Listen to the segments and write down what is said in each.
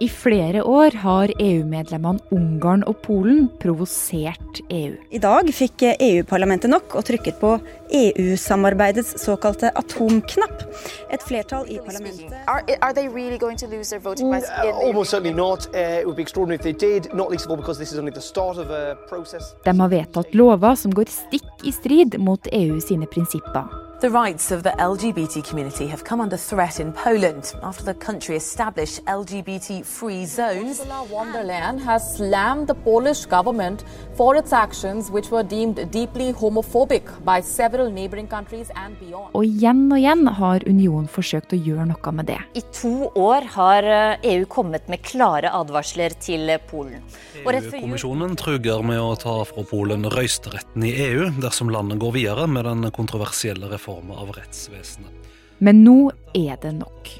I flere år har EU-medlemmene Ungarn og Polen provosert EU. I dag fikk EU-parlamentet nok og trykket på EU-samarbeidets såkalte atomknapp. Et flertall i parlamentet Are, are they really going to lose their voting rights? The almost certainly not. Uh, it would be extraordinary if they did, not least of all because this is only the start of a process. De har vedtatt lover som går stikk i strid mot EU sine prinsipper. The rights of the LGBT community have come under threat in Poland after the country established LGBT free zones. Ursula von der Leyen has slammed the Polish government for its actions, which were deemed deeply homophobic by several neighboring countries and beyond. Og igjen og igjen har unionen forsøkt å gjøre noe med det. I to år har eh, EU kommet med klare advarsler til Polen. Og rett før jul EU-kommisjonen truger med å ta fra Polen røysteretten i EU dersom landet går videre med den kontroversielle reformen av rettsvesenet. Men nå er det nok.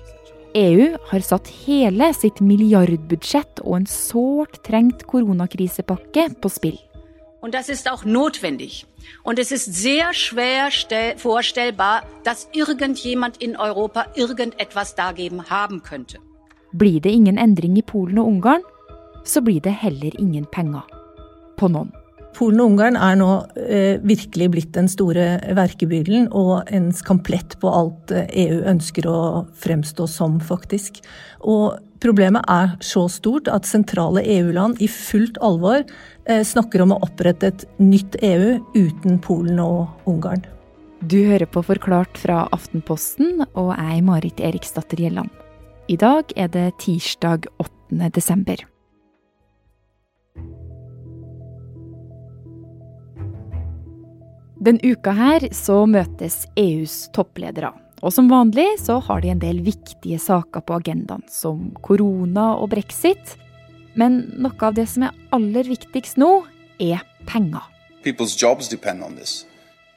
EU har satt hele sitt milliardbudsjett og en sårt trengt koronakrisepakke på spill. Und das ist auch notwendig. Und es ist sehr schwer stell- vorstellbar, dass irgendjemand in Europa irgendetwas dagegen haben könnte. Blir det ingen endring i Polen og Ungarn, så blir det heller ingen penger. På noen. Polen og Ungarn er nå eh, virkelig blitt den store verkebyllen og en skamplett på alt eh, EU ønsker å fremstå som, faktisk. Og problemet er så stort at sentrale EU-land i fullt alvor eh, snakker om å opprette et nytt EU uten Polen og Ungarn. Du hører på Forklart fra Aftenposten, og er Marit Eriksdatter Gjelland. I dag er det tirsdag 8. desember. Den uka her så møtes EUs toppledere. Og som vanlig så har de en del viktige saker på agendaen, som korona og brexit. Men noe av det som er aller viktigst nå, er penger. People's jobs depend on this.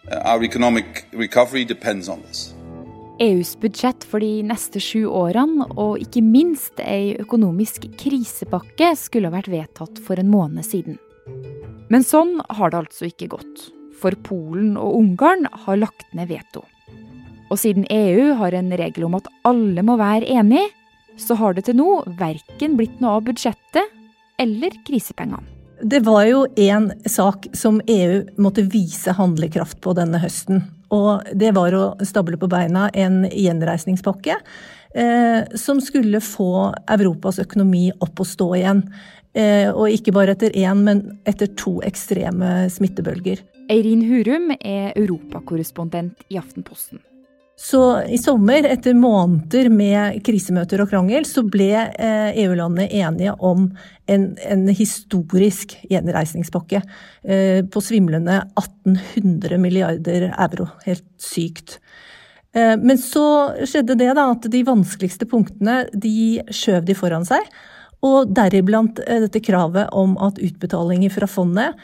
Uh, our economic recovery depends on this. EUs budsjett for de neste sju årene, og ikke minst ei økonomisk krisepakke, skulle ha vært vedtatt for en måned siden. Men sånn har det altså ikke gått. For Polen og Ungarn har lagt ned veto. Og siden EU har en regel om at alle må være enig, så har det til nå verken blitt noe av budsjettet eller krisepengene. Det var jo én sak som EU måtte vise handlekraft på denne høsten. Og det var å stable på beina en gjenreisningspakke eh, som skulle få Europas økonomi opp og stå igjen. Eh, og ikke bare etter én, men etter to ekstreme smittebølger. Eirin Hurum er europakorrespondent i Aftenposten. Så i sommer, etter måneder med krisemøter og krangel, så ble eh, EU-landene enige om en, en historisk gjenreisningspakke eh, på svimlende 1800 milliarder euro. Helt sykt. Eh, men så skjedde det da at de vanskeligste punktene de skjøv de foran seg. Og deriblant dette kravet om at utbetalinger fra fondet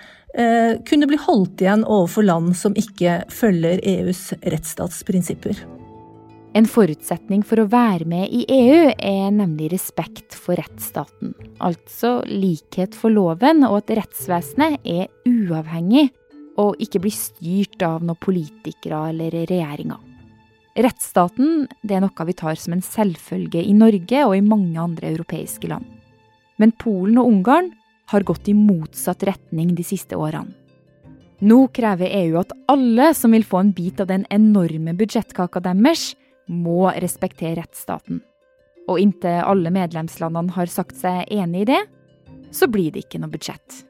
kunne bli holdt igjen overfor land som ikke følger EUs rettsstatsprinsipper. En forutsetning for å være med i EU er nemlig respekt for rettsstaten. Altså likhet for loven og at rettsvesenet er uavhengig og ikke blir styrt av noen politikere eller regjeringer. Rettsstaten er noe vi tar som en selvfølge i Norge og i mange andre europeiske land. Men Polen og Ungarn har gått i motsatt retning de siste årene. Nå krever EU at alle som vil få en bit av den enorme budsjettkaka deres, må respektere rettsstaten. Og inntil alle medlemslandene har sagt seg enig i det, så blir det ikke noe budsjett.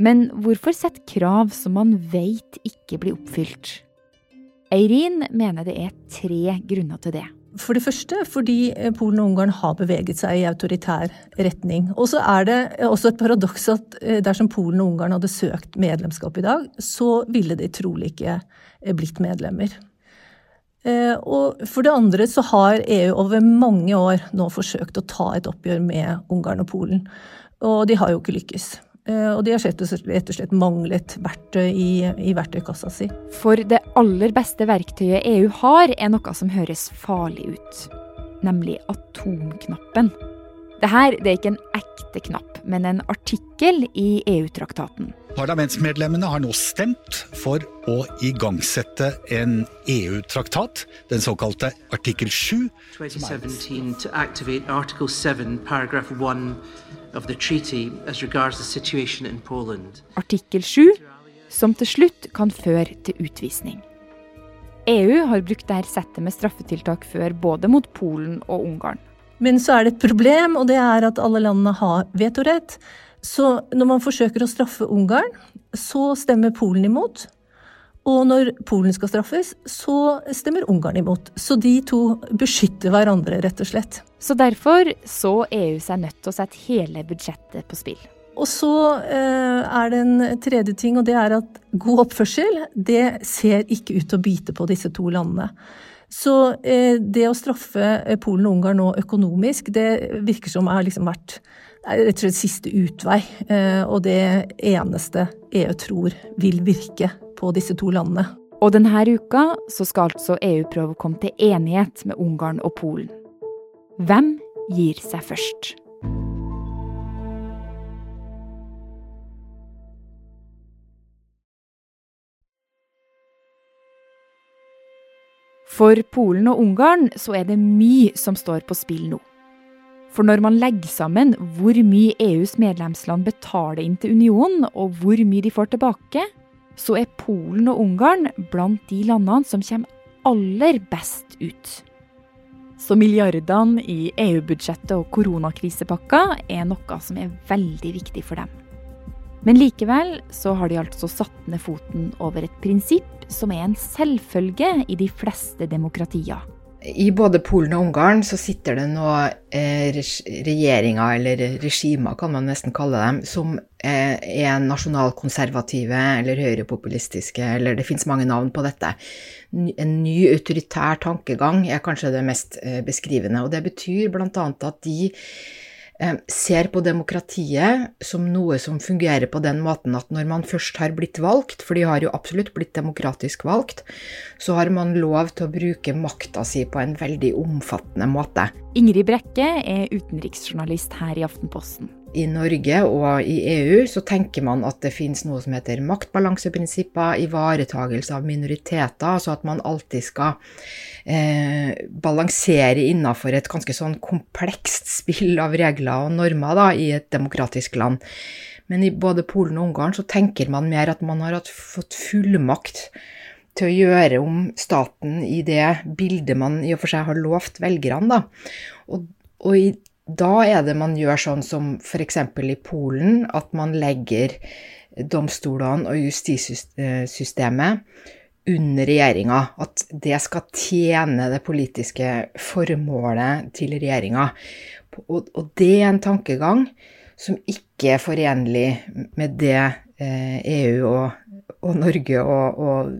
Men hvorfor sette krav som man vet ikke blir oppfylt? Eirin mener det er tre grunner til det. For det første fordi Polen og Ungarn har beveget seg i autoritær retning. Og så er det også et paradoks at dersom Polen og Ungarn hadde søkt medlemskap i dag, så ville de trolig ikke blitt medlemmer. Og for det andre så har EU over mange år nå forsøkt å ta et oppgjør med Ungarn og Polen. Og de har jo ikke lykkes. Og de har rett og slett manglet verktøy i, i verktøykassa si. For det aller beste verktøyet EU har, er noe som høres farlig ut. Nemlig atomknappen. Dette det er ikke en ekte knapp, men en artikkel i EU-traktaten. Parlamentsmedlemmene har nå stemt for å igangsette en EU-traktat, den såkalte artikkel 7. 2017 to activate Article 7, paragraph 1 of the treaty as regards the situation in Poland. Artikkel 7, som til slutt kan føre til utvisning. EU har brukt dette settet med straffetiltak før, både mot Polen og Ungarn. Men så er det et problem, og det er at alle landene har vetorett. Så når man forsøker å straffe Ungarn, så stemmer Polen imot. Og når Polen skal straffes, så stemmer Ungarn imot. Så de to beskytter hverandre, rett og slett. Så derfor så EU seg nødt til å sette hele budsjettet på spill. Og så eh, er det en tredje ting, og det er at god oppførsel det ser ikke ut til å bite på disse to landene. Så eh, det å straffe Polen og Ungarn nå økonomisk, det virker som har liksom vært rett og slett siste utvei. Eh, og det eneste EU tror vil virke på disse to landene. Og denne uka så skal altså EU prøve å komme til enighet med Ungarn og Polen. Hvem gir seg først? For Polen og Ungarn så er det mye som står på spill nå. For når man legger sammen hvor mye EUs medlemsland betaler inn til unionen, og hvor mye de får tilbake, så er Polen og Ungarn blant de landene som kommer aller best ut. Så milliardene i EU-budsjettet og koronakrisepakka er noe som er veldig viktig for dem. Men likevel så har de altså satt ned foten over et prinsipp som er en selvfølge i de fleste demokratier. I både Polen og Ungarn så sitter det nå eh, regjeringer, eller regimer kan man nesten kalle dem, som eh, er nasjonalkonservative eller høyrepopulistiske, eller det fins mange navn på dette. En ny autoritær tankegang er kanskje det mest eh, beskrivende, og det betyr bl.a. at de ser på demokratiet som noe som fungerer på den måten at når man først har blitt valgt, for de har jo absolutt blitt demokratisk valgt, så har man lov til å bruke makta si på en veldig omfattende måte. Ingrid Brekke er utenriksjournalist her i Aftenposten i Norge og i EU så tenker man at det finnes noe som heter maktbalanseprinsipper, ivaretagelse av minoriteter, altså at man alltid skal eh, balansere innafor et ganske sånn komplekst spill av regler og normer da, i et demokratisk land. Men i både Polen og Ungarn så tenker man mer at man har fått fullmakt til å gjøre om staten i det bildet man i og for seg har lovt velgerne. Da. Og, og i da er det man gjør sånn som f.eks. i Polen, at man legger domstolene og justissystemet under regjeringa. At det skal tjene det politiske formålet til regjeringa. Og, det er en tankegang som ikke er forenlig med det eh, EU og, og Norge og, og,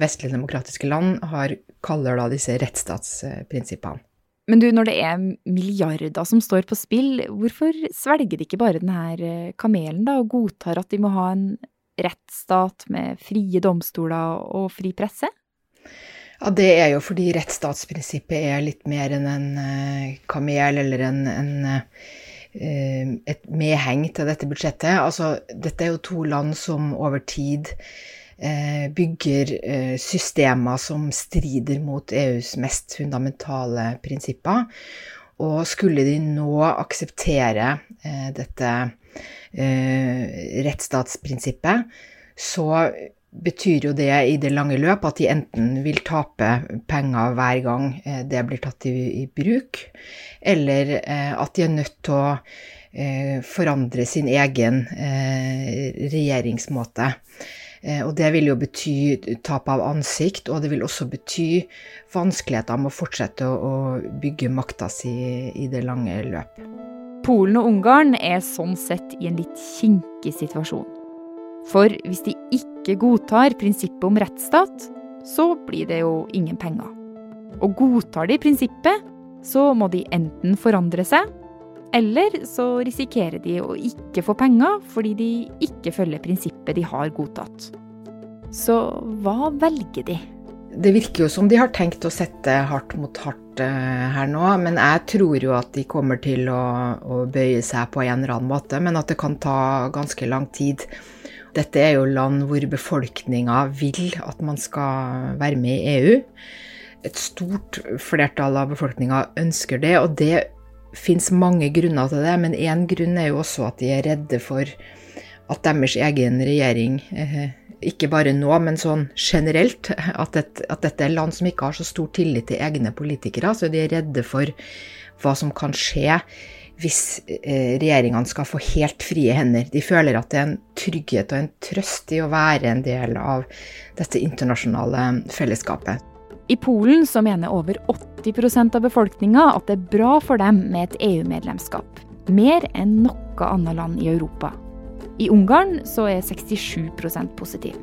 vestlige demokratiske land har, kaller da disse rettsstatsprinsippene. Men du, når det er milliarder som står på spill, hvorfor svelger de ikke bare denne eh, kamelen da, og godtar at de må ha en rettsstat med frie domstoler og fri presse? Ja, Det er jo fordi rettsstatsprinsippet er litt mer enn en uh, kamel eller en, en uh, et medheng til dette budsjettet. Altså, dette er jo to land som over tid Eh, bygger eh, systemer som strider mot EUs mest fundamentale prinsipper. Og skulle de nå akseptere eh, dette rettsstatsprinsippet, så betyr jo det i det lange løp at de enten vil tape penger hver gang det blir tatt i, i bruk, eller at de er nødt til å forandre sin egen regjeringsmåte. Eh, og det vil jo bety tap av ansikt, og det vil også bety vanskeligheter med å fortsette å bygge makta si i det lange løp. Polen og Ungarn er sånn sett i en litt kinkig situasjon. For hvis de ikke godtar prinsippet om rettsstat, så blir det jo ingen penger. Og godtar de prinsippet, så må de enten forandre seg, eller så risikerer de å ikke få penger fordi de ikke følger prinsippet de har godtatt. Så hva velger de? Det virker jo som de har tenkt å sette hardt mot hardt uh, her nå, men jeg tror jo at de kommer til å, å, bøye seg på en eller annen måte, men at det kan ta ganske lang tid. Dette er jo land hvor befolkninga vil at man skal være med i EU. Et stort flertall av befolkninga ønsker det, og det fins mange grunner til det, men én grunn er jo også at de er redde for at deres egen regjering uh, ikke bare nå, men sånn generelt, at, et, at, dette er land som ikke har så stor tillit til egne politikere. Så de er redde for hva som kan skje hvis eh, regjeringene skal få helt frie hender. De føler at det er en trygghet og en trøst i å være en del av dette internasjonale fellesskapet. I Polen så mener over 80% av befolkninga at det er bra for dem med et EU-medlemskap. Mer enn noe annet land i Europa. I Ungarn så er 67% positiv.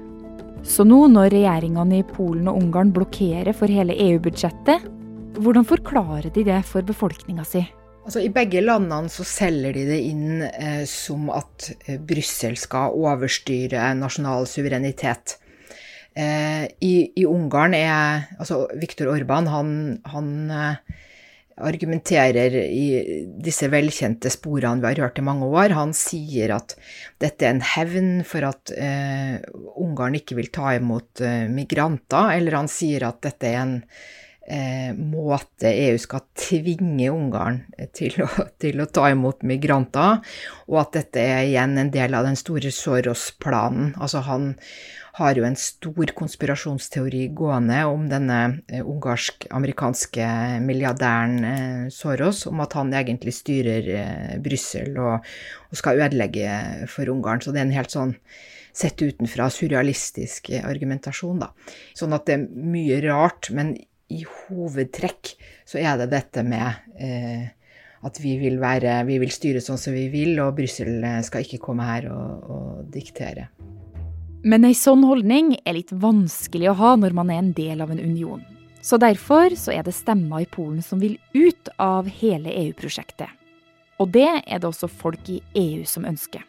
Så nå når regjeringene i Polen og Ungarn blokkerer for hele EU-budsjettet, hvordan forklarer de det for befolkninga si? Altså, I begge landene så selger de det inn eh, som at eh, Brussel skal overstyre nasjonal suverenitet. Eh, i, i, Ungarn er altså Viktor Orban han, han eh, argumenterer i disse velkjente sporene vi har hørt i mange år. Han sier at dette er en hevn for at eh, Ungarn ikke vil ta imot eh, migranter, eller han sier at dette er en måte EU skal tvinge Ungarn til å, til å, ta imot migranter, og at dette er igjen en del av den store Soros-planen. Altså han har jo en stor konspirasjonsteori gående om denne eh, ungarsk-amerikanske milliardæren eh, Soros, om at han egentlig styrer eh, Brussel og, og, skal ødelegge for Ungarn. Så det er en helt sånn sett utenfra surrealistisk argumentasjon, da. Sånn at det er mye rart, men i hovedtrekk så er det dette med eh, at vi vil, være, vi vil styre sånn som vi vil, og Brussel skal ikke komme her og, og diktere. Men ei sånn holdning er litt vanskelig å ha når man er en del av en union. Så derfor så er det stemmer i Polen som vil ut av hele EU-prosjektet. Og det er det også folk i EU som ønsker.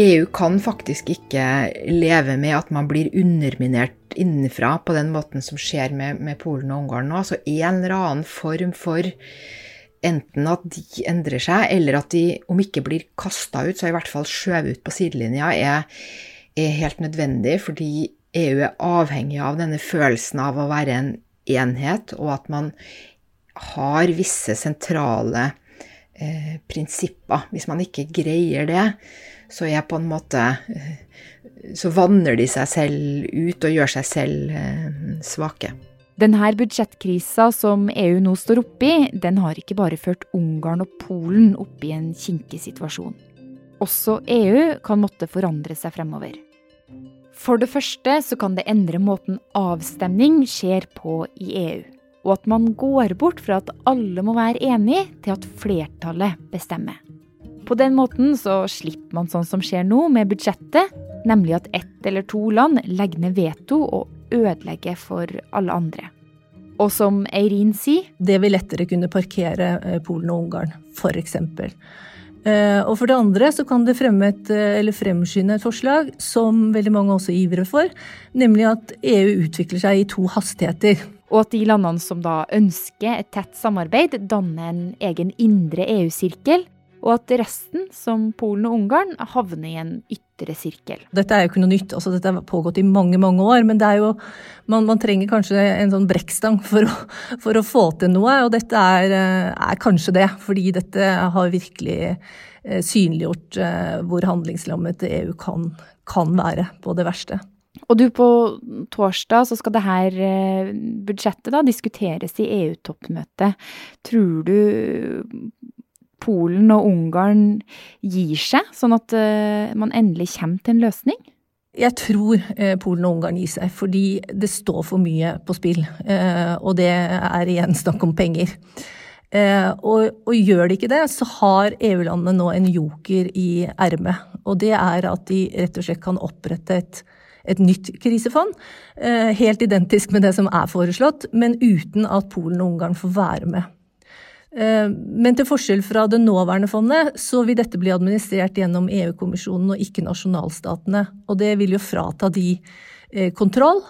EU kan faktisk ikke leve med at man blir underminert innenfra på den måten som skjer med, med Polen og Ungarn nå. Altså en eller annen form for enten at de endrer seg, eller at de, om ikke blir kasta ut, så i hvert fall skjøvet ut på sidelinja, er er helt nødvendig, fordi EU er avhengig av denne følelsen av å være en enhet, og at man har visse sentrale eh, prinsipper. Hvis man ikke greier det, så er på en måte eh, Så vanner de seg selv ut og gjør seg selv eh, svake. Denne budsjettkrisa som EU nå står oppi, den har ikke bare ført Ungarn og Polen opp i en kinkig situasjon. Også EU kan måtte forandre seg fremover. For det første så kan det endre måten avstemning skjer på i EU. Og at man går bort fra at alle må være enige, til at flertallet bestemmer. På den måten så slipper man sånn som skjer nå med budsjettet, nemlig at ett eller to land legger ned veto og ødelegger for alle andre. Og som Eirin sier Det vil lettere kunne parkere eh, Polen og Ungarn, f.eks. Eh, og for det andre så kan det fremme et, eh, eller fremskynde et forslag som veldig mange også ivrer for, nemlig at EU utvikler seg i to hastigheter. Og at de landene som da ønsker et tett samarbeid, danner en egen indre EU-sirkel, og at resten, som Polen og Ungarn, havner i en ytre sirkel. Dette er jo ikke noe nytt, altså dette har pågått i mange mange år. Men det er jo, man, man trenger kanskje en sånn brekkstang for for å, få til noe, og dette er, eh, er, kanskje det. Fordi dette har virkelig eh, synliggjort eh, hvor handlingslammet EU kan, kan være på det verste. Og du, på torsdag så skal det her budsjettet da diskuteres i EU-toppmøtet. Tror du Polen og Ungarn gir seg, sånn at uh, man endelig kommer til en løsning? Jeg tror eh, Polen og Ungarn gir seg, fordi det står for mye på spill. Eh, og det er igjen snakk om penger. Eh, og, og, gjør de ikke det, så har EU-landene nå en joker i ermet. Og det er at de rett og slett kan opprette et, et nytt krisefond. Eh, helt identisk med det som er foreslått, men uten at Polen og Ungarn får være med. Eh, men til forskjell fra det nåværende fondet, så vil dette bli administrert gjennom EU-kommisjonen og ikke nasjonalstatene. Og det vil jo frata de eh, kontroll,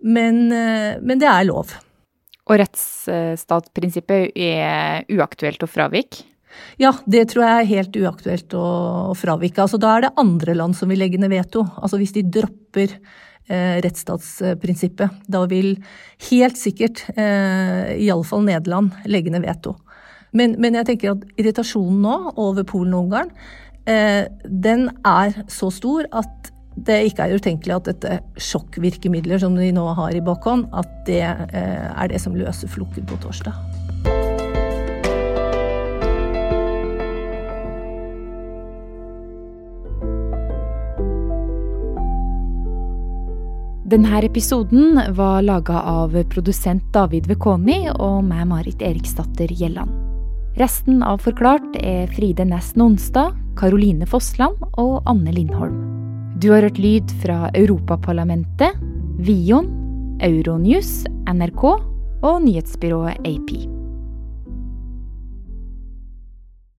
men, eh, men det er lov. Og rettsstatsprinsippet er uaktuelt å fravike? Ja, det tror jeg er helt uaktuelt å, å fravike. Altså, da er det andre land som vil legge ned veto. Altså hvis de dropper eh, rettsstatsprinsippet. Da vil helt sikkert eh, iallfall Nederland legge ned veto. Men, men, jeg tenker at irritasjonen nå over Polen og Ungarn, eh, den er så stor at det ikke er utenkelig at dette sjokkvirkemidler som de nå har i bakhånd, at det eh, er det som løser floken på torsdag. Denne episoden var laga av produsent David Vekoni og meg, Marit Eriksdatter Gjelland. Resten av Forklart er Fride Næss Nonstad, Karoline Fossland og Anne Lindholm. Du har hørt lyd fra Europaparlamentet, Vion, Euronews, NRK og nyhetsbyrået AP.